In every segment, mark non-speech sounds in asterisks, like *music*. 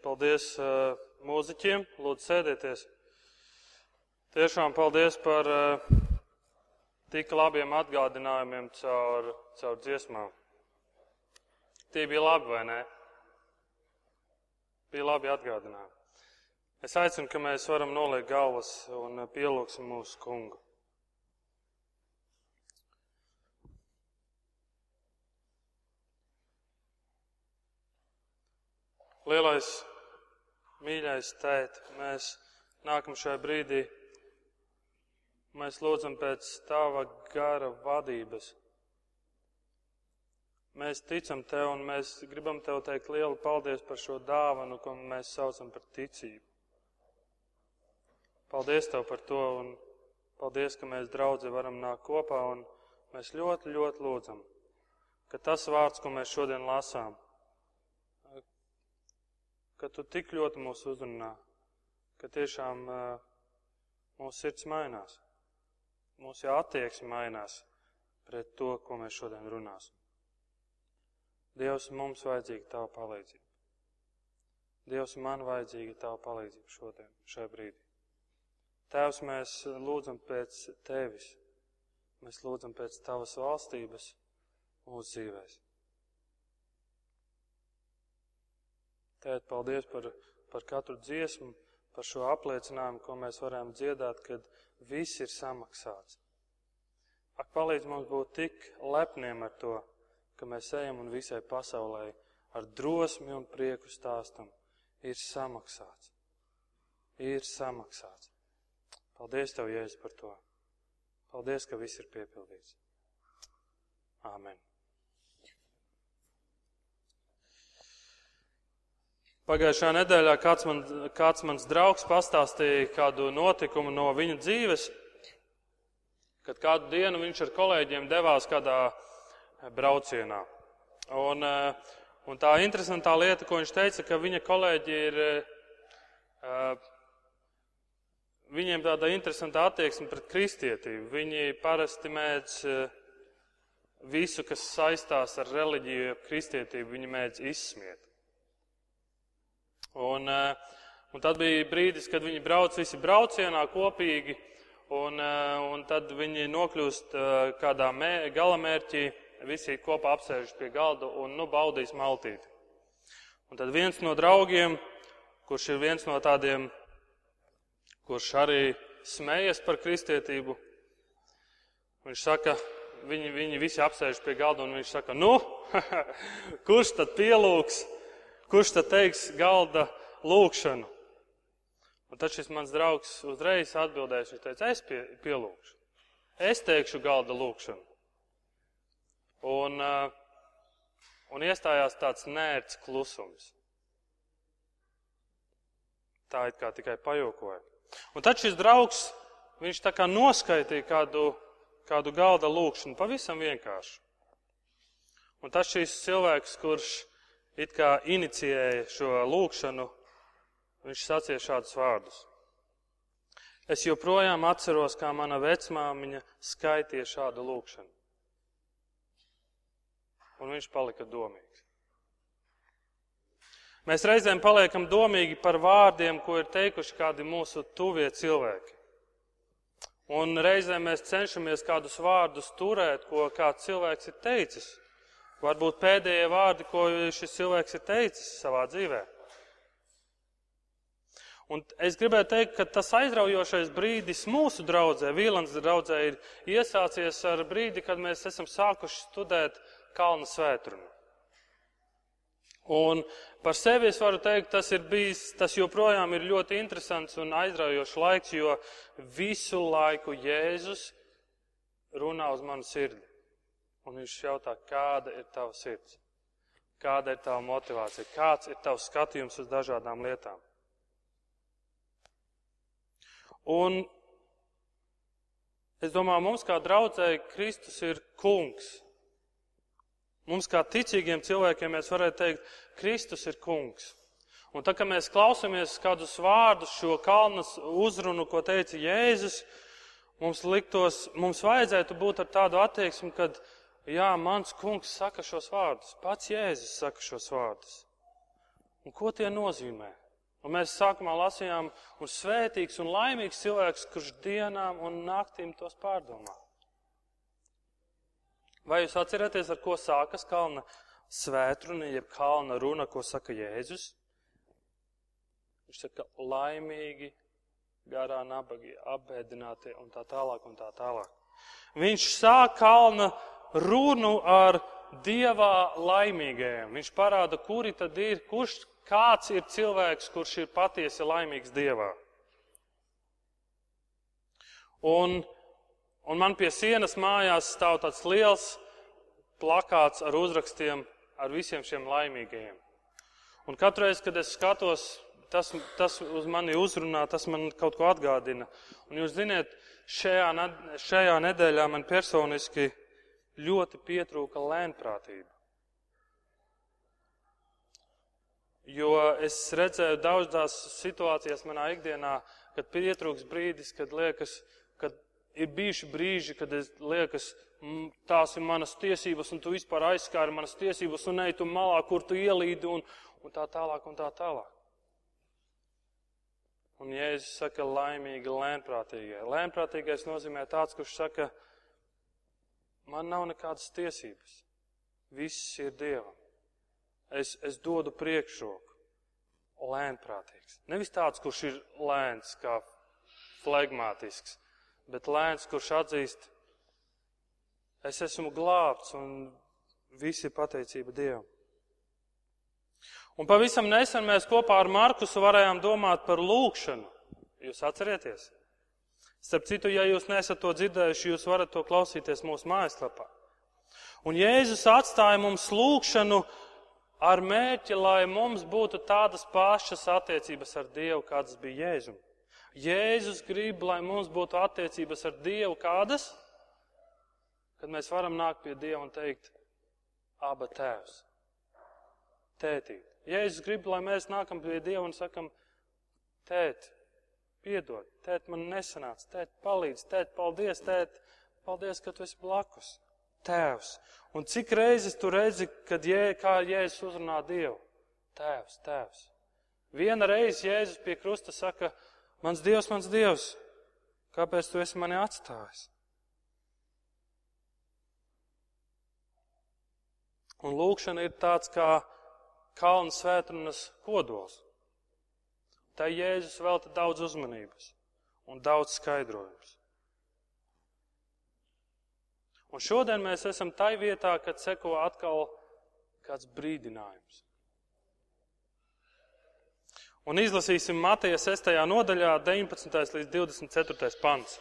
Paldies uh, mūziķiem. Lūdzu, sēdieties. Tiešām paldies par uh, tik labiem atgādinājumiem caur, caur dziesmām. Tie bija labi, vai ne? Bija labi atgādinājumi. Es aicinu, ka mēs varam noliekt galvas un pielūgsim mūsu kungu. Lielais, mīļais tēt, mēs nākam šajā brīdī, mēs lūdzam pēc tava gara vadības. Mēs ticam tev un mēs gribam tev teikt lielu paldies par šo dāvanu, ko mēs saucam par ticību. Paldies tev par to un paldies, ka mēs draudzi varam nākt kopā un mēs ļoti, ļoti lūdzam, ka tas vārds, ko mēs šodien lasām, ka tu tik ļoti mūs uzrunā, ka tiešām mūsu sirds mainās. Mūsu attieksme mainās pret to, ko mēs šodien runāsim. Dievs, mums vajadzīga tava palīdzība. Dievs, man vajadzīga tava palīdzība šodien, šajā brīdī. Tēvs, mēs lūdzam pēc tevis. Mēs lūdzam pēc tavas valstības mūsu dzīvēm. Tēt, paldies par, par katru dziesmu, par šo apliecinājumu, ko mēs varam dziedāt, kad viss ir samaksāts. Ak, palīdz mums būt tik lepniem ar to, ka mēs ejam un visai pasaulē ar drosmi un prieku stāstam. Ir samaksāts. Ir samaksāts. Paldies Tev, Jēzus, par to. Paldies, ka viss ir piepildīts. Āmen. Pagājušajā nedēļā kāds, man, kāds mans draugs pastāstīja kādu notikumu no viņa dzīves, kad kādu dienu viņš ar kolēģiem devās kādā braucienā. Un, eh, un tā interesantā lieta, ko viņš teica, ka viņa kolēģi ir, eh, viņiem tāda interesanta attieksme pret kristietību. Viņi parasti mēdz eh, visu, kas saistās ar reliģiju, kristietību, viņi mēdz izsmiet. Un, eh, un tad bija brīdis, kad viņi brauc visi braucienā kopīgi, un, eh, un tad viņi nokļūst eh, kādā mē, galamērķī, visi kopā apsēžas pie galda un nu, baudīs maltīti. Un tad viens no draugiem, kurš ir viens no tādiem, kurš arī smējas par kristietību, viņš saka, viņi, viņi visi apsēžas pie galda un viņš saka, nu, *laughs* kurš tad pielūgs? Kurš tad teiks galda lūkšanu? Un tad šis mans draugs uzreiz atbildēs, viņš teica, es pie, pielūkšu. Es teikšu galda lūkšanu. Un, uh, un iestājās tāds nērts klusums. Tā it kā tikai pajokoja. Un tad šis draugs, viņš tā kā noskaitīja kādu, kādu galda lūkšanu, pavisam vienkārši. Un tas šīs cilvēks, kurš it kā inicijēja šo lūkšanu, viņš sacīja šādus vārdus. Es joprojām atceros, kā mana vecmāmiņa skaitīja šādu lūkšanu. Un viņš palika domīgs. Mēs reizēm paliekam domīgi par vārdiem, ko ir teikuši kādi mūsu tuvie cilvēki. Un reizēm mēs cenšamies kādus vārdus turēt, ko kāds cilvēks ir teicis. Varbūt pēdējie vārdi, ko šis cilvēks ir teicis savā dzīvē. Un es gribēju teikt, ka tas aizraujošais brīdis mūsu draudzē, Vīlans draudzē, ir iesācies ar brīdi, kad mēs esam sākuši studēt kalnu svētrunu. Un par sevi es varu teikt, tas ir bijis, tas joprojām ir ļoti interesants un aizraujošs laiks, jo visu laiku Jēzus runā uz manu sirdi. Un viņš jautā, kāda ir tava sirds? Kāda ir tava motivācija? Kāds ir tavs skatījums uz dažādām lietām? Un es domāju, mums kā draudzēji Kristus ir kungs. Mums kā ticīgiem cilvēkiem mēs varētu teikt, Kristus ir kungs. Un tā kā mēs klausāmies kādus vārdus, šo kalnas uzrunu, ko teica Jēzus, mums liktos, mums vajadzētu būt ar tādu attieksmi, kad Jā, mans kungs saka šos vārdus. Pats Jēzus saka šos vārdus. Un ko tie nozīmē? Un mēs sākumā lasījām, un svētīgs un laimīgs cilvēks, kurš dienām un naktīm tos pārdomā. Vai jūs atceraties, ar ko sākas kalna svētruna, jeb kalna runa, ko saka Jēzus? Viņš saka, laimīgi, garā nabagie, apbēdinātie un tā tālāk un tā tālāk. Viņš sāk kalna runu ar dievā laimīgajiem. Viņš parāda, kuri tad ir, kurš, kāds ir cilvēks, kurš ir patiesi laimīgs dievā. Un, un man pie sienas mājās stāv tāds liels plakāts ar uzrakstiem ar visiem šiem laimīgajiem. Un katru reizi, kad es skatos, tas, tas uz mani uzrunā, tas man kaut ko atgādina. Un jūs ziniet, šajā, šajā nedēļā man personiski ļoti pietrūka lēnprātība. Jo es redzēju daudzās situācijās manā ikdienā, kad pietrūks brīdis, kad liekas, kad ir bijuši brīži, kad es liekas, tās ir manas tiesības, un tu vispār aizskāri manas tiesības, un ej tu malā, kur tu ielīdi, un, un tā tālāk, un tā tālāk. Un Jēzus saka, laimīgi, lēnprātīgie. Lēnprātīgais nozīmē tāds, kurš saka, man nav nekādas tiesības. Viss ir Dievam. Es, es dodu priekšroku. Lēnprātīgs. Nevis tāds, kurš ir lēns, kā flegmātisks, bet lēns, kurš atzīst, Es esmu glābts un visi ir pateicība Dievam. Un pavisam nesen mēs kopā ar Markusu varējām domāt par lūkšanu. Jūs atcerieties? Starp citu, ja jūs nesat to dzirdējuši, jūs varat to klausīties mūsu mājaslapā. Un Jēzus atstāja mums lūkšanu ar mērķi, lai mums būtu tādas pašas attiecības ar Dievu, kādas bija Jēzum. Jēzus grib, lai mums būtu attiecības ar Dievu kādas? kad mēs varam nākt pie Dieva un teikt, aba tēvs, tētīt. Jēzus grib, lai mēs nākam pie Dieva un sakam, tēt, piedod, tēt, man nesanāca, tēt, palīdz, tēt, paldies, tēt, paldies, ka tu esi blakus. Tēvs. Un cik reizes tu redzi, kad jē, kā Jēzus uzrunā Dievu? Tēvs, tēvs. Viena reize Jēzus pie krusta saka, mans Dievs, mans Dievs, kāpēc tu esi mani atstājis? Un lūkšana ir tāds kā kalna svētrunas kodols. Tā Jēzus velta daudz uzmanības un daudz skaidrojums. Un šodien mēs esam tai vietā, kad seko atkal kāds brīdinājums. Un izlasīsim Mateja 6. nodaļā 19. līdz 24. pants.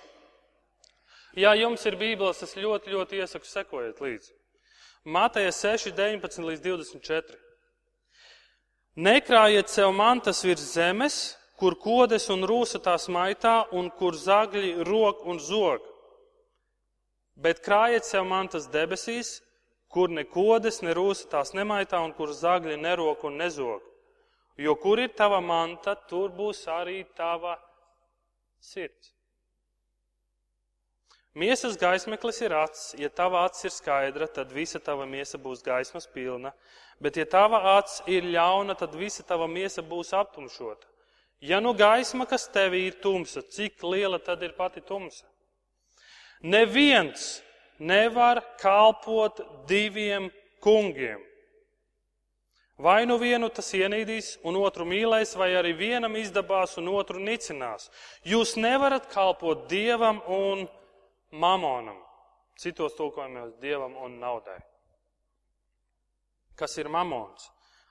Ja jums ir bībeles, es ļoti, ļoti iesaku sekojiet līdzi. Mateja 6, 19 līdz 24. Nekrājiet sev mantas virs zemes, kur kodes un rūsa tās maitā, un kur zagļi rok un zog. Bet krājiet sev mantas debesīs, kur ne kodes, ne rūsa tās nemaitā, un kur zagļi nerok un nezog. Jo kur ir tava manta, tur būs arī tava sirds. Miesas gaismeklis ir acis. Ja tava acis ir skaidra, tad visa tava miesa būs gaismas pilna. Bet, ja tava acis ir ļauna, tad visa tava miesa būs aptumšota. Ja nu gaisma, kas tevī ir tumsa, cik liela tad ir pati tumsa? Neviens nevar kalpot diviem kungiem. Vai nu vienu tas ienīdīs, un otru mīlēs, vai arī vienam izdabās, un otru nicinās. Jūs nevarat kalpot dievam un mamonam, citos tulkojumos dievam un naudai. Kas ir mamons?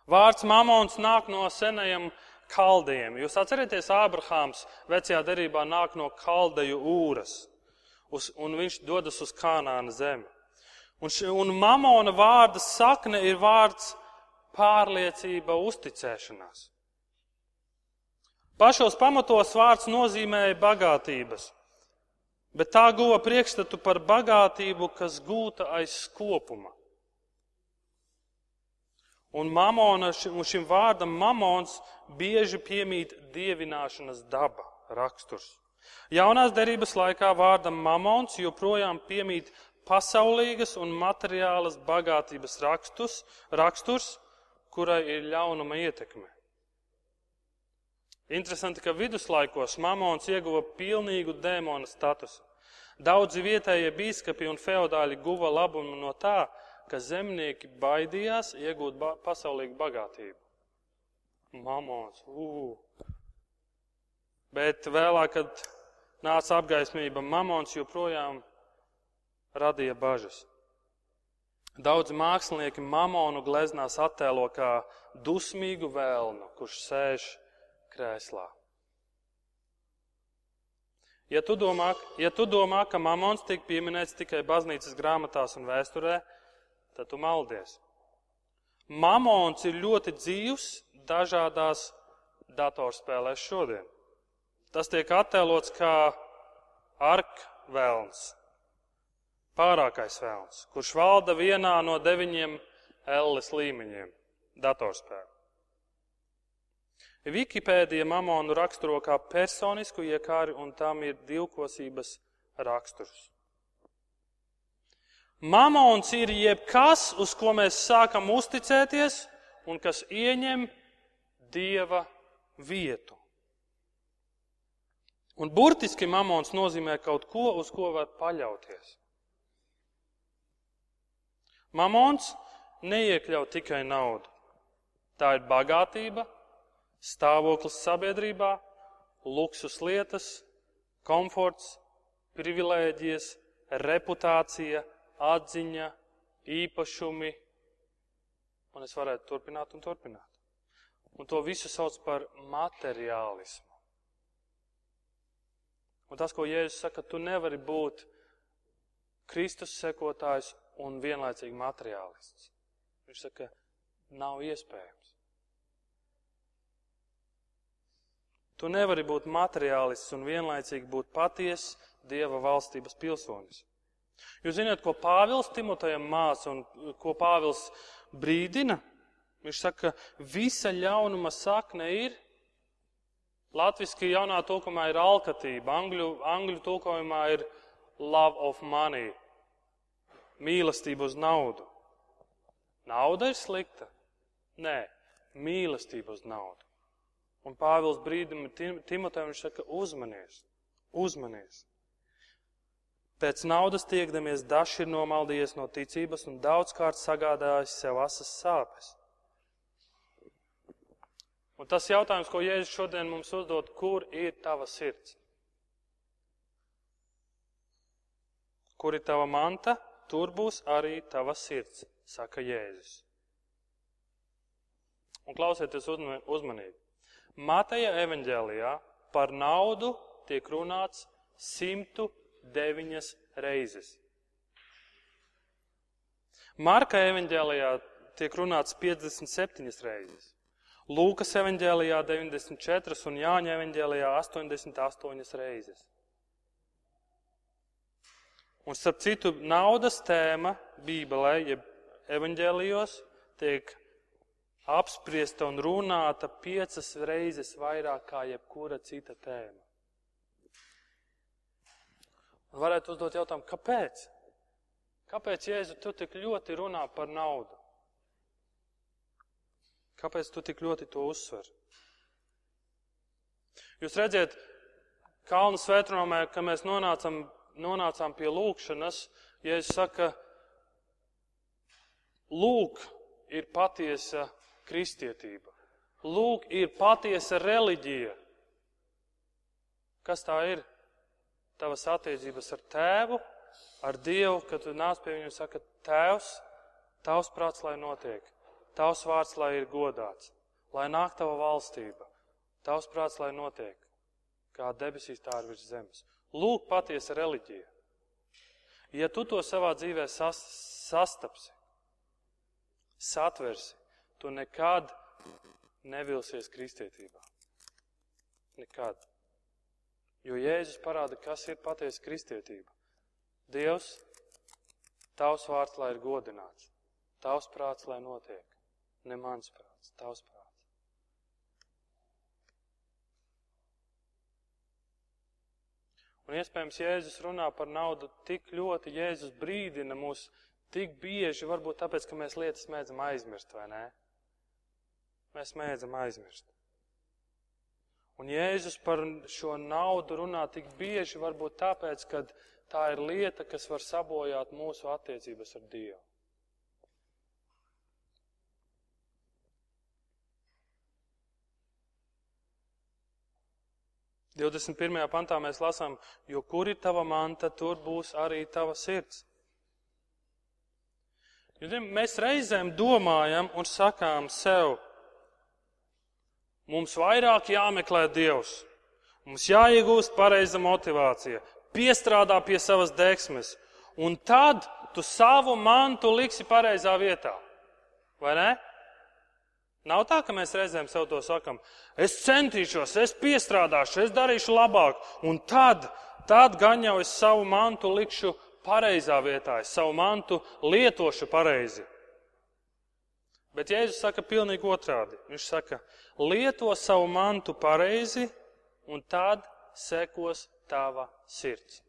Vārds mamons nāk no senajiem kaldējiem. Jūs atcerieties, Ābrahāms vecajā derībā nāk no kaldeju ūras, uz, un viņš dodas uz Kanāna zemi. Un, ši, un mamona vārda sakne ir vārds pārliecība, uzticēšanās. Pašos pamatos vārds nozīmē bagātības bet tā guva priekšstatu par bagātību, kas gūta aiz skopuma. Un, mamona, un šim vārdam mamons bieži piemīt dievināšanas daba raksturs. Jaunās derības laikā vārdam mamons joprojām piemīt pasaulīgas un materiālas bagātības rakstus, raksturs, kurai ir ļaunuma ietekme. Interesanti, ka viduslaikos Mamons ieguva pilnīgu dēmona statusu. Daudzi vietējie bīskapi un feodāļi guva labumu no tā, ka zemnieki baidījās iegūt ba pasaulīgu bagātību. Mamons, uu. Bet vēlāk, kad nāca apgaismība, Mamons joprojām radīja bažas. Daudzi mākslinieki Mamonu gleznās attēlo kā dusmīgu vēlnu, kurš sēž krēslā. Ja tu domā, ja tu domā ka mamons tiek pieminēts tikai baznīcas grāmatās un vēsturē, tad tu maldies. Mamons ir ļoti dzīvs dažādās datorspēlēs šodien. Tas tiek attēlots kā arkvēlns, pārākais vēlns, kurš valda vienā no deviņiem elles līmeņiem datorspēlē. Wikipēdija mamonu raksturo kā personisku iekāri, un tam ir divkosības raksturs. Mamons ir jebkas, uz ko mēs sākam uzticēties un kas ieņem dieva vietu. Un burtiski mamons nozīmē kaut ko, uz ko var paļauties. Mamons neiekļaut tikai naudu. Tā ir bagātība, stāvoklis sabiedrībā, luksus lietas, komforts, privilēģijas, reputācija, atziņa, īpašumi. Un es varētu turpināt un turpināt. Un to visu sauc par materiālismu. Un tas, ko Jēzus saka, tu nevari būt Kristus sekotājs un vienlaicīgi materiālists. Viņš saka, nav iespējams. Tu nevari būt materiālists un vienlaicīgi būt patiesa Dieva valstības pilsonis. Jūs zināt, ko Pāvils Timotejam māca un ko Pāvils brīdina? Viņš saka, ka visa ļaunuma sakne ir. Latvijasiski jaunā tulkumā ir alkatība, angļu, angļu tulkojumā ir love of money, mīlestība uz naudu. Nauda ir slikta? Nē, mīlestība uz naudu. Un Pāvils brīdim Timotejam viņš saka, uzmanies, uzmanies. Pēc naudas tiekdamies, daži ir nomaldījies no ticības un daudzkārt sagādājis sev asas sāpes. Un tas jautājums, ko Jēzus šodien mums uzdod, kur ir tava sirds? Kur ir tava manta, tur būs arī tava sirds, saka Jēzus. Un klausieties uzmanīgi. Mateja evaņģēlijā par naudu tiek runāts 109 reizes. Marka evaņģēlijā tiek runāts 57 reizes. Lūkas evaņģēlijā 94 un Jāņa evaņģēlijā 88 reizes. Un starp citu, naudas tēma Bībelē, jeb evaņģēlijos, tiek apspriesta un runāta piecas reizes vairāk kā jebkura cita tēma. Varētu uzdot jautājumu, kāpēc? Kāpēc, Jēzu, tu tik ļoti runā par naudu? Kāpēc tu tik ļoti to uzsver? Jūs redziet, Kalnu svētronamē, kad mēs nonācam, nonācām pie lūkšanas, Jēzus saka, lūk, ir patiesa kristietība. Lūk, ir patiesa reliģija. Kas tā ir? Tavas attiecības ar tēvu, ar Dievu, kad tu nāc pie viņu un saka, Tēvs, tavs prāts, lai notiek, tavs vārds, lai ir godāts, lai nāk tava valstība, tavs prāts, lai notiek, kā debesīs tā ir virs zemes. Lūk, patiesa reliģija. Ja tu to savā dzīvē sas, sastapsi, satversi, tu nekad nevilsies kristietībā. Nekad. Jo Jēzus parāda, kas ir patiesa kristietība. Dievs, tavs vārds, lai ir godināts. Tavs prāts, lai notiek. Ne mans prāts, tavs prāts. Un iespējams, Jēzus runā par naudu tik ļoti, Jēzus brīdina mūs tik bieži, varbūt tāpēc, ka mēs lietas mēdzam aizmirst, vai ne? mēs mēdzam aizmirst. Un Jēzus par šo naudu runā tik bieži, varbūt tāpēc, ka tā ir lieta, kas var sabojāt mūsu attiecības ar Dievu. 21. pantā mēs lasām, jo kur ir tava manta, tur būs arī tava sirds. Jo mēs reizēm domājam un sakām sev, mums vairāk jāmeklē Dievs, mums jāiegūst pareiza motivācija, piestrādā pie savas deksmes, un tad tu savu mantu liksi pareizā vietā. Vai ne? Nav tā, ka mēs reizēm sev to sakam. Es centīšos, es piestrādāšu, es darīšu labāk, un tad, tad gan jau es savu mantu likšu pareizā vietā, es savu mantu lietošu pareizi. Bet Jēzus saka pilnīgi otrādi. Viņš saka, lieto savu mantu pareizi, un tad sekos tava sirds.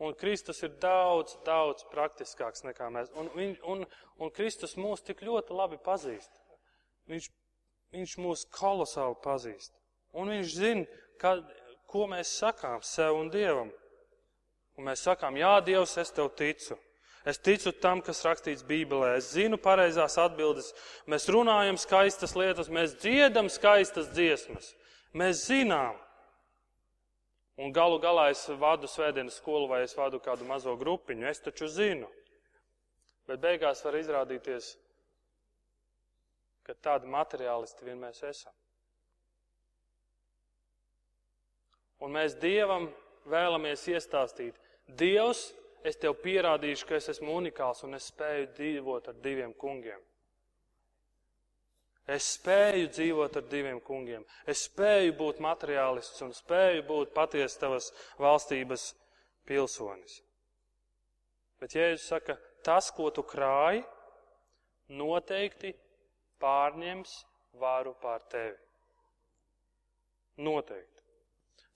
Un Kristus ir daudz, daudz praktiskāks nekā mēs. Un, un, un, un Kristus mūs tik ļoti labi pazīst. Viņš, viņš mūs kolosāli pazīst. Un viņš zina, ka, ko mēs sakām sev un Dievam. Un mēs sakām, jā, Dievs, es tev ticu. Es ticu tam, kas rakstīts Bībelē. Es zinu pareizās atbildes. Mēs runājam skaistas lietas, mēs dziedam skaistas dziesmas. Mēs zinām, Un galu galā es vadu svētdienas skolu vai es vadu kādu mazo grupiņu. Es taču zinu. Bet beigās var izrādīties, ka tādi materiālisti vien mēs esam. Un mēs Dievam vēlamies iestāstīt, Dievs, es tev pierādīšu, ka es esmu unikāls un es spēju dzīvot ar diviem kungiem. Es spēju dzīvot ar diviem kungiem. Es spēju būt materiālists un spēju būt patiesi tavas valstības pilsonis. Bet Jēzus saka, tas, ko tu krāji, noteikti pārņems varu pār tevi. Noteikti.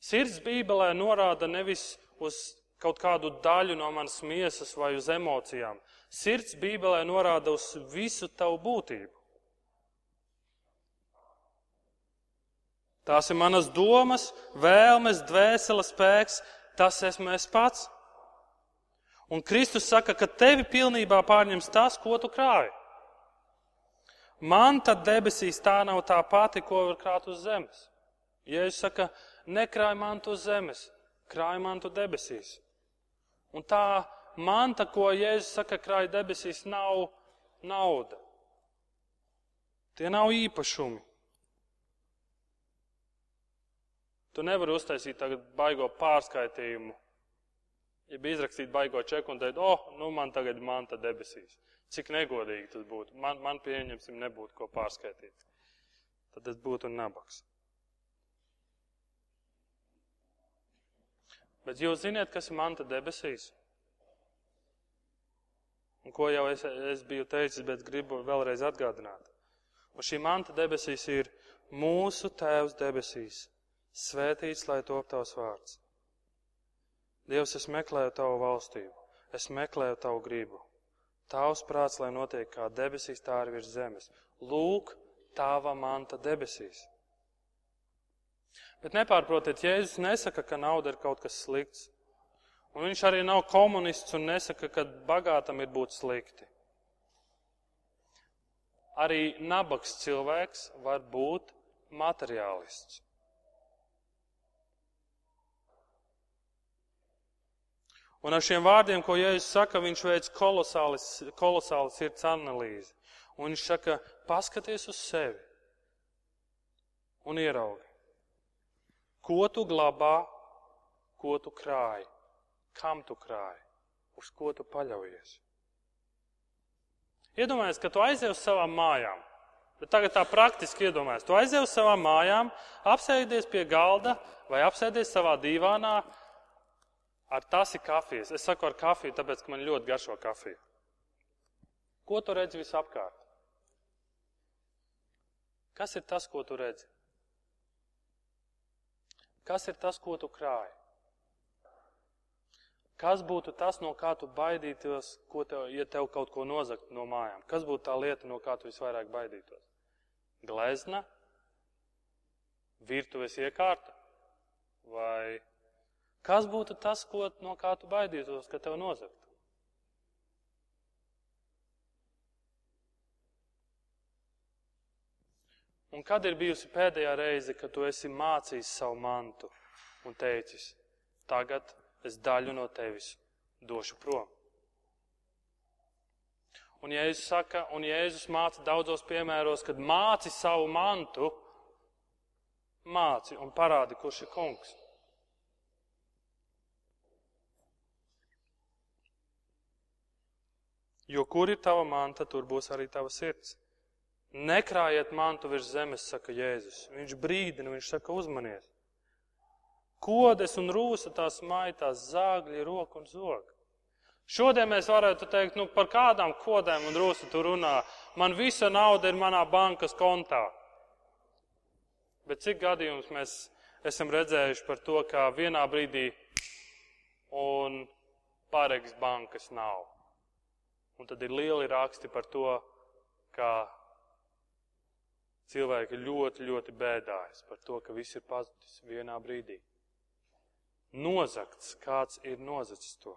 Sirds Bībelē norāda nevis uz kaut kādu daļu no manas miesas vai uz emocijām. Sirds Bībelē norāda uz visu tavu būtību. Tās ir manas domas, vēlmes, dvēseles spēks, tas esmu es pats. Un Kristus saka, ka tevi pilnībā pārņems tas, ko tu krāji. Man tad debesīs tā nav tā pati, ko var krāt uz zemes. Jēzus saka, nekrāj mantu uz zemes, krāj mantu debesīs. Un tā manta, ko Jēzus saka, krāj debesīs, nav nauda. Tie nav īpašumi. Tu nevari uztaisīt tagad baigo pārskaitījumu, ja bija izrakstīt baigo čeku un teikt, oh, nu man tagad manta debesīs. Cik negodīgi tas būtu. Man, man pieņemsim, nebūtu ko pārskaitīt. Tad tas būtu nabaks. Bet jūs ziniet, kas ir manta debesīs? Un ko jau es, es biju teicis, bet gribu vēlreiz atgādināt. Un šī manta debesīs ir mūsu Tēvs debesīs Svētīts, lai top tavs vārds. Dievs, es meklēju tavu valstību, es meklēju tavu gribu. Tavs prāts, lai notiek kā debesīs, tā arī virs zemes. Lūk, tava manta debesīs. Bet nepārprotiet, Jēzus nesaka, ka nauda ir kaut kas slikts. Un viņš arī nav komunists un nesaka, ka bagātam ir būt slikti. Arī nabaks cilvēks var būt materiālists. Un ar šiem vārdiem, ko Jēzus saka, viņš veic kolosāli sirds analīzi. Un viņš saka, paskaties uz sevi un ieraugi, ko tu glabā, ko tu krāji, kam tu krāji, uz ko tu paļaujies. Iedomājies, ka tu aizej uz savām mājām. Bet tagad tā praktiski iedomājies. Tu aizej uz savām mājām, apsēdies pie galda vai apsēdies savā divānā ar tasi kafijas. Es saku ar kafiju, tāpēc, ka man ļoti garšo kafija. Ko tu redzi visapkārt? Kas ir tas, ko tu redzi? Kas ir tas, ko tu krāji? Kas būtu tas, no kā tu baidītos, tev, ja tev kaut ko nozagt no mājām? Kas būtu tā lieta, no kā tu visvairāk baidītos? Glezna, virtuves iekārta vai kas būtu tas, ko, no kā tu baidītos, ka tev nozagt? Un kad ir bijusi pēdējā reize, kad tu esi mācījis savu mantu un teicis, tagad es daļu no tevis došu prom? Un Jēzus saka, un Jēzus māca daudzos piemēros, kad māci savu mantu, māci un parādi, kurš ir kungs. Jo kur ir tava manta, tur būs arī tava sirds. Nekrājiet mantu virs zemes, saka Jēzus. Viņš brīdina, viņš saka, uzmanies. Kodes un rūsa tās maitās, zāgļi, roku un zog. Šodien mēs varētu teikt, nu par kādām kodēm un rūsu tu runā. Man visa nauda ir manā bankas kontā. Bet cik gadījums mēs esam redzējuši par to, kā vienā brīdī un pārēgas bankas nav. Un tad ir lieli raksti par to, kā cilvēki ļoti, ļoti bēdājas par to, ka viss ir pazudis vienā brīdī. Nozakts, kāds ir nozacis to.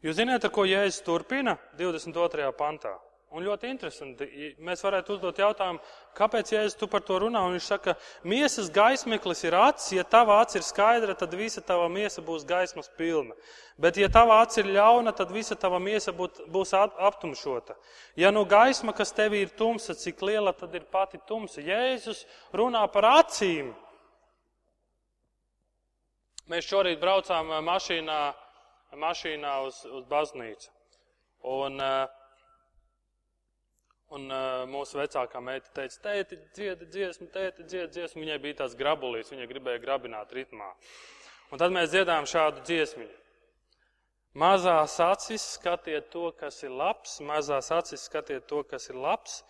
Jūs zināt, ko Jēzus turpina 22. pantā? Un ļoti interesanti, mēs varētu uzdot jautājumu, kāpēc Jēzus tu par to runā? Un viņš saka, miesas gaismeklis ir acis, ja tava acis ir skaidra, tad visa tava miesa būs gaismas pilna. Bet ja tava acis ir ļauna, tad visa tava miesa būt, būs aptumšota. Ja nu gaisma, kas tevī ir tumsa, cik liela, tad ir pati tumsa. Jēzus runā par acīm. Mēs šorīt braucām eh, mašīnā, mašīnā uz, uz baznīcu. Un, uh, Un uh, mūsu vecākā meita teica, tēti, dziedi dziesmu, tēti, dziedi dziesmu. Viņai bija tās grabulīs, viņa gribēja grabināt ritmā. Un tad mēs dziedājām šādu dziesmu. Mazās acis skatiet to, kas ir labs, mazās acis skatiet to, kas ir labs.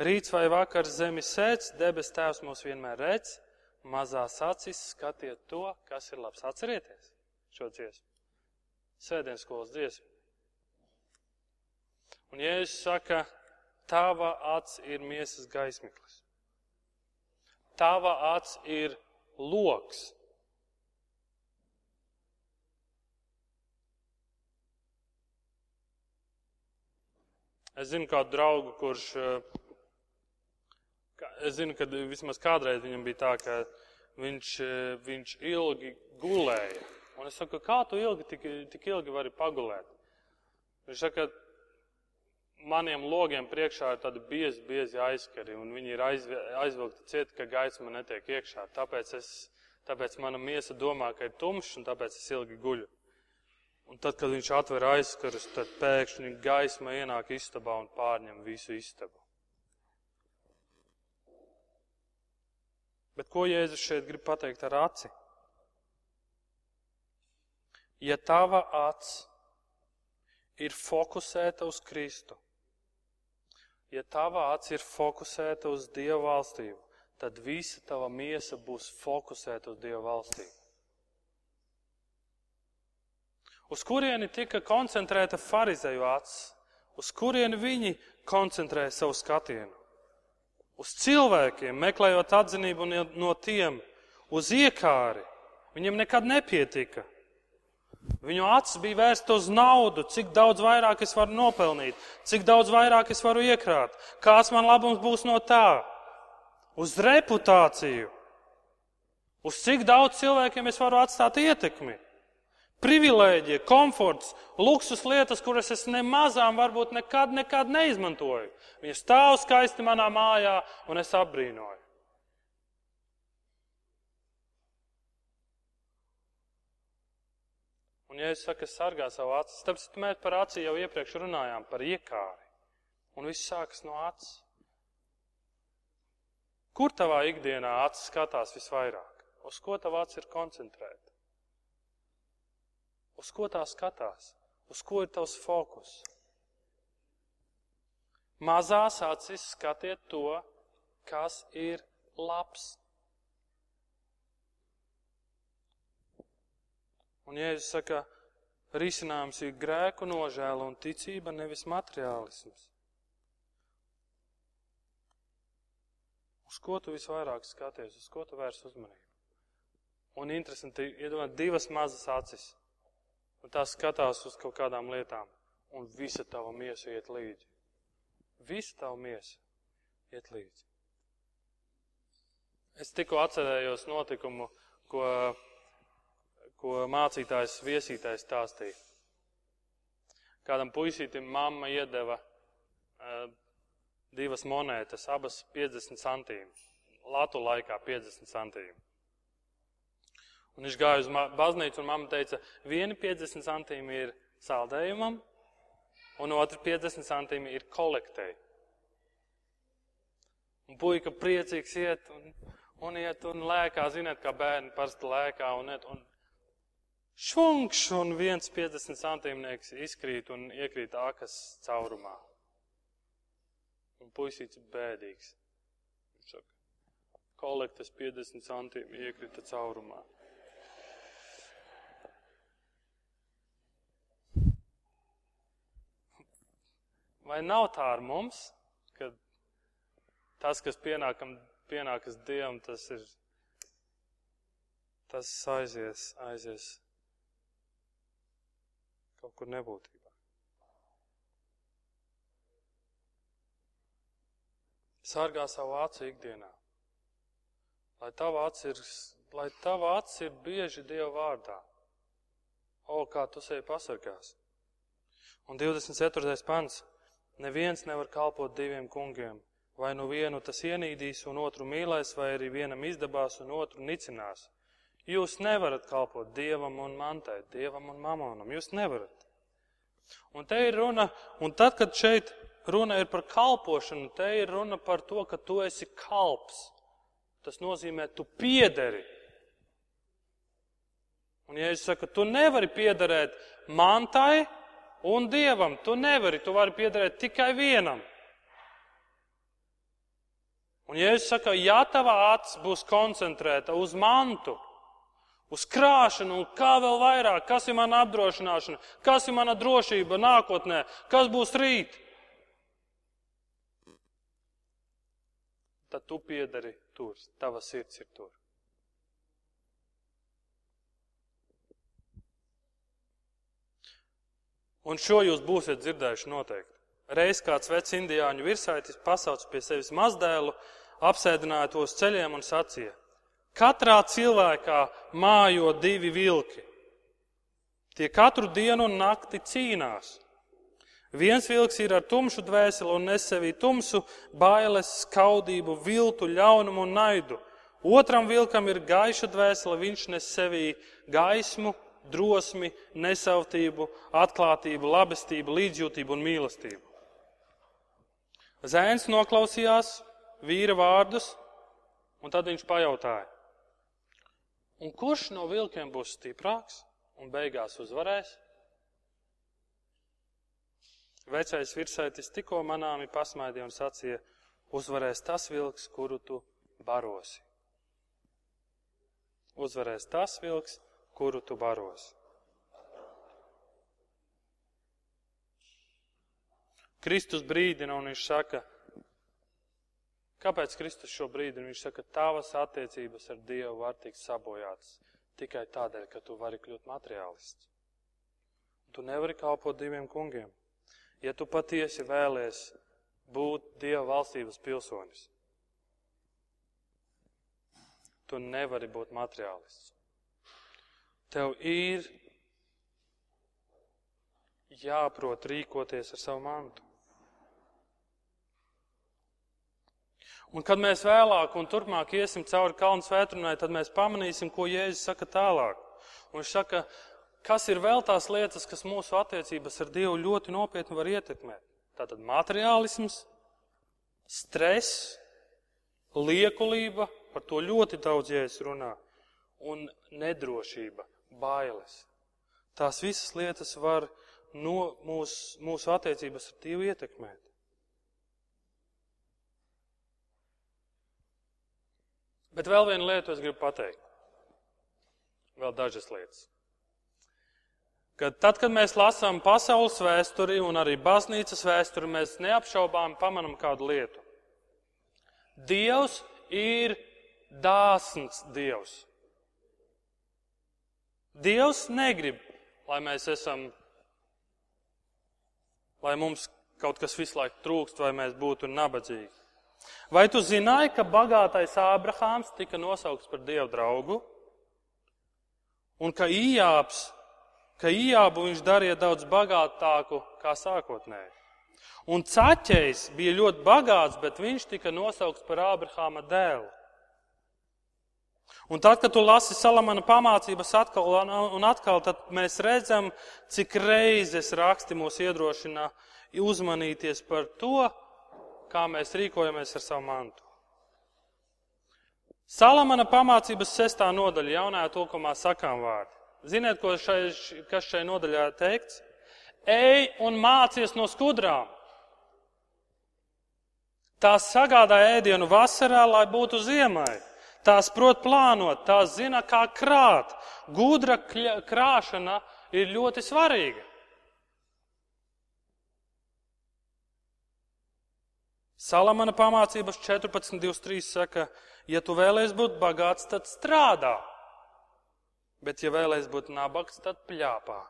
Rīts vai vakars zemi sēdz, debes tēvs mūs vienmēr redz. Mazās acis skatiet to, kas ir labs. Atcerieties šo dziesmu. Sēdienas skolas dziesmu. Un Jēzus saka, Tava acs ir miesas gaismiklis. Tava acs ir loks. Es zinu kādu draugu, kurš. Es zinu, ka vismaz kādreiz viņam bija tā, ka viņš, viņš ilgi gulēja. Un es saku, kā tu ilgi, tik, tik ilgi vari pagulēt? Viņš saka, maniem logiem priekšā ir tādi biezi, biezi aizskari, un viņi ir aizvilkti ciet, ka gaisma netiek iekšā. Tāpēc, es, tāpēc mana miesa domā, ka ir tumšs, un tāpēc es ilgi guļu. Un tad, kad viņš atver aizskarus, tad pēkšņi gaisma ienāk istabā un pārņem visu istabu. Bet ko Jēzus šeit grib pateikt ar aci? Ja tava acs ir fokusēta uz Kristu, ja tava acis ir fokusēta uz Dieva valstību, tad visa tava miesa būs fokusēta uz Dieva valstību. Uz kurieni tika koncentrēta farizēju acis? Uz kurieni viņi koncentrēja savu skatienu? Uz cilvēkiem, meklējot atzinību no tiem, uz iekāri. Viņiem nekad nepietika. Viņu acis bija vērsta uz naudu, cik daudz vairāk es varu nopelnīt, cik daudz vairāk es varu iekrāt, kāds man labums būs no tā, uz reputāciju, uz cik daudz cilvēkiem es varu atstāt ietekmi, privilēģija, komforts, luksus lietas, kuras es nemazām varbūt nekad, nekad neizmantoju. Viņa stāv skaisti manā mājā un es apbrīnoju. Un, ja es saku, sargā savu acis, tad mēs par aci jau iepriekš runājām, par iekāri. Un viss sākas no acis. Kur tavā ikdienā acis skatās visvairāk? Uz ko tavā acis ir koncentrēta? Uz ko tā skatās? Uz ko ir tavs fokus? Mazās acis skatiet to, kas ir labs. Un Jēzus saka, risinājums ir grēku nožēla un ticība, nevis materiālisms. Uz ko tu visvairāk skaties, uz ko tu vērs uzmanību? Un interesanti, iedomāt divas mazas acis, un tās skatās uz kaut kādām lietām, un visa tava miesa iet līdzi. Visa tava miesa iet līdzi. Es tikko atcerējos notikumu, ko, ko mācītājs viesītājs stāstīja. Kādam puisītim mamma iedeva uh, divas monētas, abas 50 centīmus. Latu laikā 50 centīmus. Un viņš gāja uz baznīcu, un mamma teica, vieni 50 centīmi ir saldējumam, un otri 50 centīmi ir kolektei. Un puika priecīgs iet un, un iet un lēkā, ziniet, kā bērni parasti lēkā un iet. Un šunkš un viens 50 centīmnieks izkrīt un iekrīt ākas caurumā. Un puisīts bēdīgs. Viņš saka, kolektas 50 centīmi iekrita caurumā. Vai nav tā ar mums, ka tas, kas pienākam, pienākas Dievam, tas ir, tas aizies, aizies kaut kur nebūtībā. Sargā savu acu ikdienā. Lai tava acs ir, lai tava acs ir bieži Dieva vārdā. O, kā tu sevi pasargās. Un 24. pants. Neviens nevar kalpot diviem kungiem. Vai nu vienu tas ienīdīs un otru mīlēs, vai arī vienam izdabās un otru nicinās. Jūs nevarat kalpot dievam un mantai, dievam un mamonam. Jūs nevarat. Un te ir runa, un tad, kad šeit runa ir par kalpošanu, te ir runa par to, ka tu esi kalps. Tas nozīmē, tu piederi. Un ja es saku, tu nevari piederēt mantai, un Dievam. Tu nevari, tu vari piederēt tikai vienam. Un Jēzus saka, ja tava acs būs koncentrēta uz mantu, uz krāšanu un kā vēl vairāk, kas ir mana apdrošināšana, kas ir mana drošība nākotnē, kas būs rīt, tad tu piedari tur, tava sirds ir tur. Un šo jūs būsiet dzirdējuši noteikti. Reiz kāds vecs indiāņu virsaitis pasauc pie sevis mazdēlu, apsēdināja tos ceļiem un sacīja: Katrā cilvēkā mājo divi vilki. Tie katru dienu un nakti cīnās. Viens vilks ir ar tumšu dvēseli un nes sevī tumsu, bailes, skaudību, viltu, ļaunumu un naidu. Otram vilkam ir gaiša dvēsele, viņš nes sevī gaismu, drosmi, nesautību, atklātību, labestību, līdzjūtību un mīlestību. Zēns noklausījās vīra vārdus, un tad viņš pajautāja, un kurš no vilkiem būs stiprāks un beigās uzvarēs? Vecais virsētis tikko manāmi pasmaidīja un sacīja, uzvarēs tas vilks, kuru tu barosi. Uzvarēs tas vilks, kuru tu baros. Kristus brīdina un viņš saka, kāpēc Kristus šo brīdina? Viņš saka, tavas attiecības ar Dievu var tikt sabojātas tikai tādēļ, ka tu vari kļūt materiālists. Tu nevari kalpot diviem kungiem. Ja tu patiesi vēlies būt Dieva valstības pilsonis, tu nevari būt materiālists. Tev ir jāprot rīkoties ar savu mantu. Un kad mēs vēlāk un turpmāk iesim cauri kalnu svētrunai, tad mēs pamanīsim, ko Jēzus saka tālāk. Un viņš saka, kas ir vēl tās lietas, kas mūsu attiecības ar Dievu ļoti nopietni var ietekmēt. Tātad materiālisms, stress, liekulība, par to ļoti daudz Jēzus runā, un nedrošība, bailes. Tās visas lietas var no mūsu, mūsu attiecības ar Dievu ietekmēt. Bet vēl vienu lietu es gribu pateikt. Vēl dažas lietas. ka tad, kad mēs lasām pasaules vēsturi un arī baznīcas vēsturi, mēs neapšaubām pamanam kādu lietu. Dievs ir dāsns Dievs. Dievs negrib, lai mēs esam, lai mums kaut kas visu laiku trūkst, vai mēs būtu nabadzīgi. Vai tu zināji, ka bagātais Ābrahāms tika nosaukts par Dievu draugu? Un ka Ījāps, ka Ījābu viņš darīja daudz bagātāku kā sākotnēji. Un Caķējs bija ļoti bagāts, bet viņš tika nosaukts par Ābrahāma dēlu. Un tad, kad tu lasi Salamana pamācības atkal un atkal, tad mēs redzam, cik reizes raksti mūs iedrošina uzmanīties par to, kā mēs rīkojamies ar savu mantu. Salamana pamācības sestā nodaļa jaunajā tulkumā sakām vārdi. Ziniet, šai, kas šai nodaļā teikts? Ej un mācies no skudrām. Tās sagādā ēdienu vasarā, lai būtu ziemai. Tās prot plānot, tās zina, kā krāt. Gudra krāšana ir ļoti svarīga. Salamana pamācības 14.23 saka, ja tu vēlēsies būt bagāts, tad strādā. Bet, ja vēlēsies būt nabaks, tad pļāpā.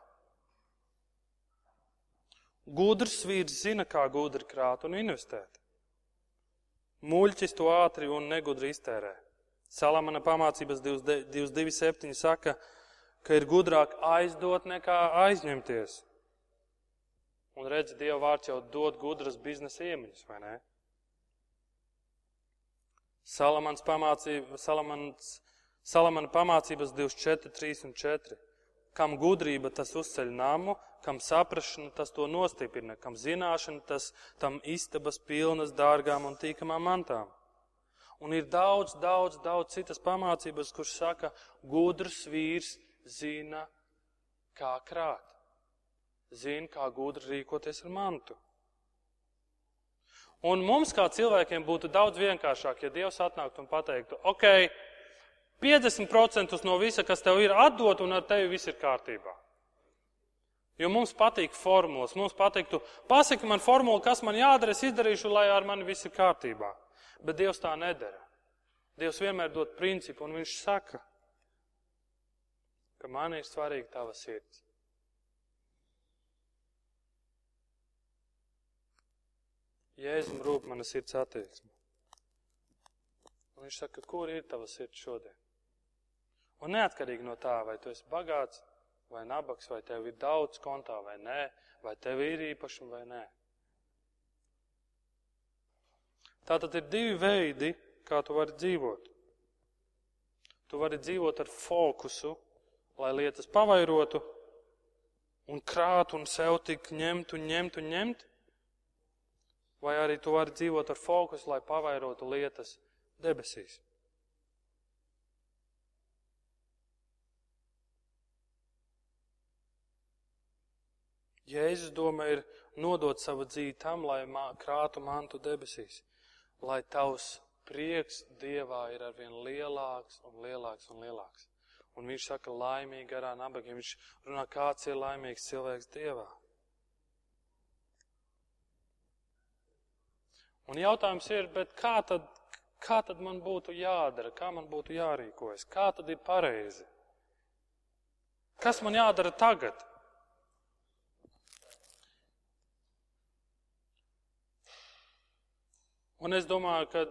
Gudrs vīrs zina, kā gudri krāt un investēt. Muļķis to ātri un negudri iztērē. Salamana pamācības 227 saka, ka ir gudrāk aizdot nekā aizņemties. Un redz, Dieva vārds jau dod gudras biznesa iemaņas, vai ne? Salamans pamācība, Salamans, Salamana pamācības 24, 3 un 4. Kam gudrība, tas uzceļ namu, kam saprašana, tas to nostiprina, kam zināšana, tas tam istabas pilnas dārgām un tīkamām mantām. Un ir daudz, daudz, daudz citas pamācības, kurš saka, gudrs vīrs zina, kā krāt. Zina, kā gudri rīkoties ar mantu. Un mums, kā cilvēkiem, būtu daudz vienkāršāk, ja Dievs atnāktu un pateiktu, ok, 50% no visa, kas tev ir, atdot, un ar tevi viss ir kārtībā. Jo mums patīk formulas. Mums patiktu, pasaki man formulu, kas man jādara, es izdarīšu, lai ar mani viss ir kārtībā. Bet Dievs tā nedara. Dievs vienmēr dod principu, un Viņš saka, ka man ir svarīga tava sirds. Jēzum rūp mana sirds attieksme. Un viņš saka, kur ir tava sirds šodien? Un neatkarīgi no tā, vai tu esi bagāts vai nabaks, vai tev ir daudz kontā vai nē, vai tev ir īpašumi vai nē. Tātad ir divi veidi, kā tu vari dzīvot. Tu vari dzīvot ar fokusu, lai lietas pavairotu un krātu un sev tik ņemt un ņemt un ņemt, vai arī tu vari dzīvot ar fokusu, lai pavairotu lietas debesīs. Jēzus doma ir nodot savu dzīvi tam, lai krātu mantu debesīs lai tavs prieks Dievā ir arvien lielāks un lielāks un lielāks. Un viņš saka, laimīgi garā nabagiem. Viņš runā, kāds ir laimīgs cilvēks Dievā. Un jautājums ir, bet kā tad, kā tad man būtu jādara, kā man būtu jārīkojas, kā tad ir pareizi? Kas man jādara tagad? Un es domāju, ka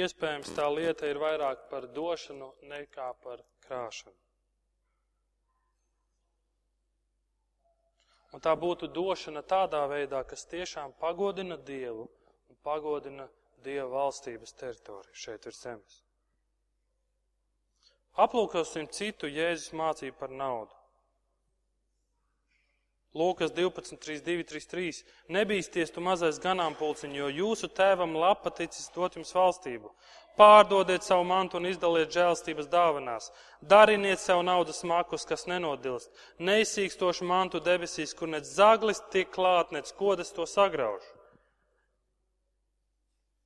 iespējams tā lieta ir vairāk par došanu nekā par krāšanu. Un tā būtu došana tādā veidā, kas tiešām pagodina Dievu pagodina Dieva valstības teritoriju šeit ir zemes. Aplūkosim citu Jēzus mācību par naudu. Lūkas 12, 32, 33. Nebīsties tu mazais ganāmpulciņš, jo jūsu tēvam lapa ticis dot jums valstību. Pārdodiet savu mantu un izdaliet žēlstības dāvanās. Dariniet sev naudas makus, kas nenodilst. Neizsīkstošu mantu debesīs, kur nec zaglis tiek klāt, nec kodas to sagrauž.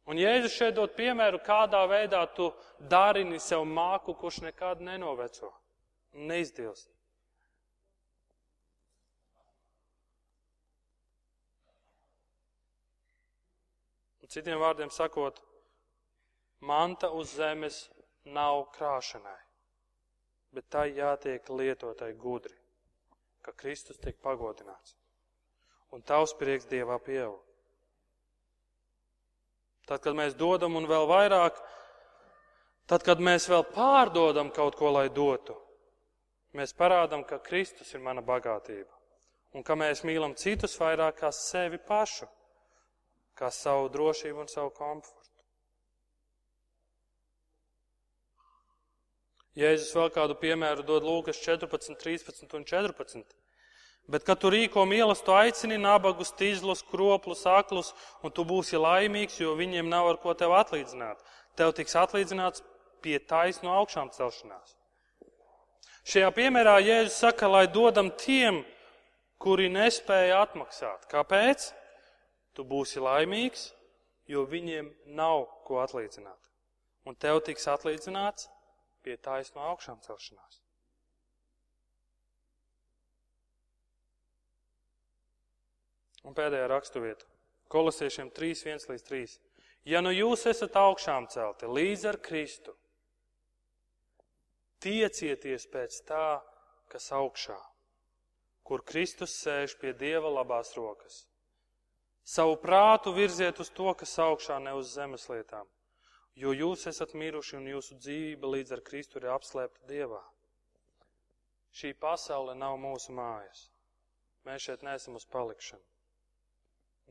Un Jēzus šeit dod piemēru, kādā veidā tu darini sev māku, kurš nekad nenoveco un neizdils. Un citiem vārdiem sakot, manta uz zemes nav krāšanai, bet tai jātiek lietotai gudri, ka Kristus tiek pagodināts un tavs prieks Dievā pieaug. Tad, kad mēs dodam un vēl vairāk, tad, kad mēs vēl pārdodam kaut ko, lai dotu, mēs parādām, ka Kristus ir mana bagātība un ka mēs mīlam citus vairāk kā sevi pašu, kā savu drošību un savu komfortu. Jēzus vēl kādu piemēru dod Lūkas 14, 13 un 14. Bet, kad tu rīko mīlestību, aicini nabagus, tīzlus, kroplus, aklus, un tu būsi laimīgs, jo viņiem nav ar ko tev atlīdzināt. Tev tiks atlīdzināts pie taisno augšām celšanās. Šajā piemērā Jēzus saka, lai dodam tiem, kuri nespēja atmaksāt. Kāpēc? Tu būsi laimīgs, jo viņiem nav ko atlīdzināt. Un tev tiks atlīdzināts pie taisno augšām celšanās. Un pēdējā raksturvieta. Kolosiešiem 3, 1 līdz 3. Ja nu jūs esat augšām celti līdz ar Kristu, tiecieties pēc tā, kas augšā, kur Kristus sēž pie Dieva labās rokas. Savu prātu virziet uz to, kas augšā, ne uz zemes lietām, jo jūs esat miruši un jūsu dzīve līdz ar Kristu ir apslēpta Dievā. Šī pasaule nav mūsu mājas. Mēs šeit neesam uz palikšanu.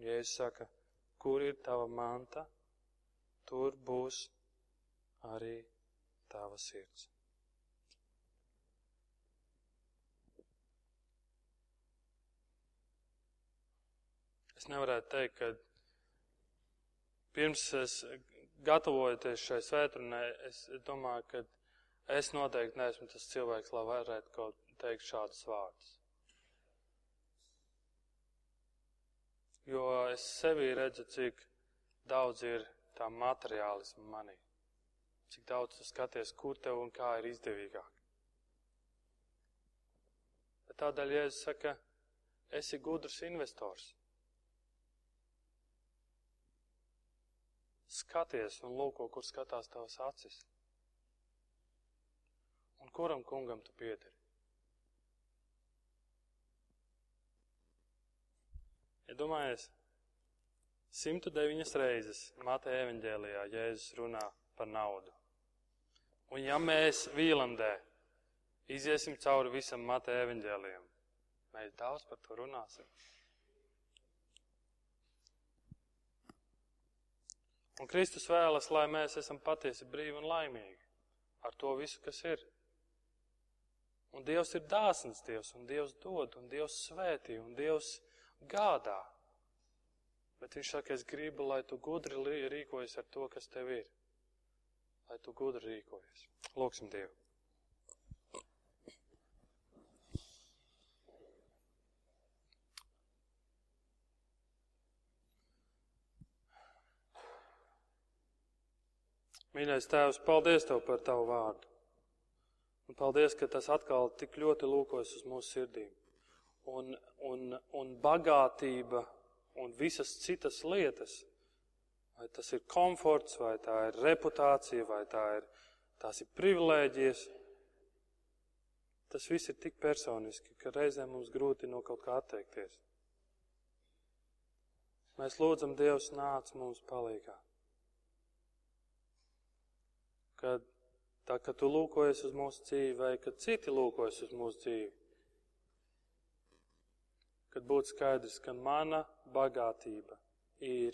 Jēzus saka, kur ir tava manta, tur būs arī tava sirds. Es nevarētu teikt, ka pirms es gatavojoties šai svētdienai, es domāju, ka es noteikti neesmu tas cilvēks, lai varētu kaut teikt šādus vārdus. Jo es sevī redzu, cik daudz ir tā materiālisma manī. Cik daudz tu skaties, kur tev un kā ir izdevīgāk. Bet tādēļ Jēzus saka, esi gudrs investors. Skaties un lūko, kur skatās tavas acis. Un kuram kungam tu piederi? Iedomājies, ja 109 reizes Mateja evaņģēlijā Jēzus runā par naudu. Un ja mēs Vīlandē iziesim cauri visam Mateja evaņģēlijam, mēs daudz par to runāsim. Un Kristus vēlas, lai mēs esam patiesi brīvi un laimīgi ar to visu, kas ir. Un Dievs ir dāsns Dievs, un Dievs dod, un Dievs svētī, un Dievs gādā. Bet viņš saka, es gribu, lai tu gudri rīkojies ar to, kas tev ir. Lai tu gudri rīkojies. Lūksim Dievu. Mīļais Tēvs, paldies Tev par Tavu vārdu. Un paldies, ka tas atkal tik ļoti lūkojas uz mūsu sirdīm un, un, un bagātība un visas citas lietas, vai tas ir komforts, vai tā ir reputācija, vai tā ir, tās ir privilēģijas, tas viss ir tik personiski, ka reizēm mums grūti no kaut kā atteikties. Mēs lūdzam, Dievs nāc mums palīgā. Kad tā, ka tu lūkojies uz mūsu dzīvi, vai kad citi lūkojas uz mūsu dzīvi, kad būtu skaidrs, ka mana bagātība ir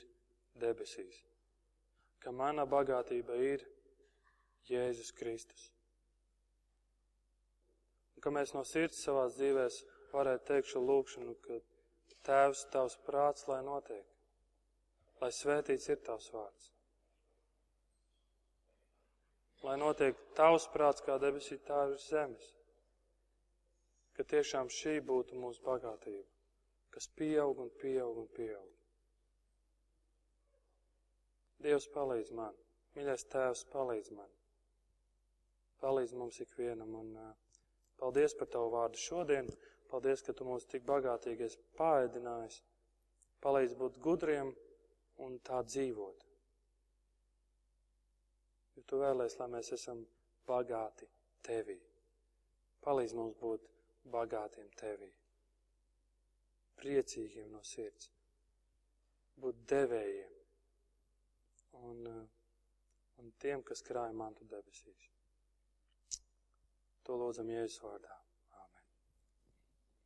debesīs, ka mana bagātība ir Jēzus Kristus. Un ka mēs no sirds savās dzīvēs varētu teikt šo lūkšanu, ka Tēvs, Tavs prāts, lai notiek, lai svētīts ir Tavs vārds. Lai notiek Tavs prāts kā debesī, tā ir zemes. Ka tiešām šī būtu mūsu bagātība kas pieaug un pieaug un pieaug. Dievs palīdz man, mīļais Tēvs palīdz man. Palīdz mums ikvienam un uh, paldies par Tavu vārdu šodien. Paldies, ka Tu mūs tik bagātīgi esi pāēdinājis. Palīdz būt gudriem un tā dzīvot. Jo tu vēlēs, lai mēs esam bagāti tevī. Palīdz mums būt bagātiem tevī. Priecīgiem no sirds. Būt devējiem. Un, un tiem, kas krāja mantu debesīs. To lūdzam Jēzus vārdā.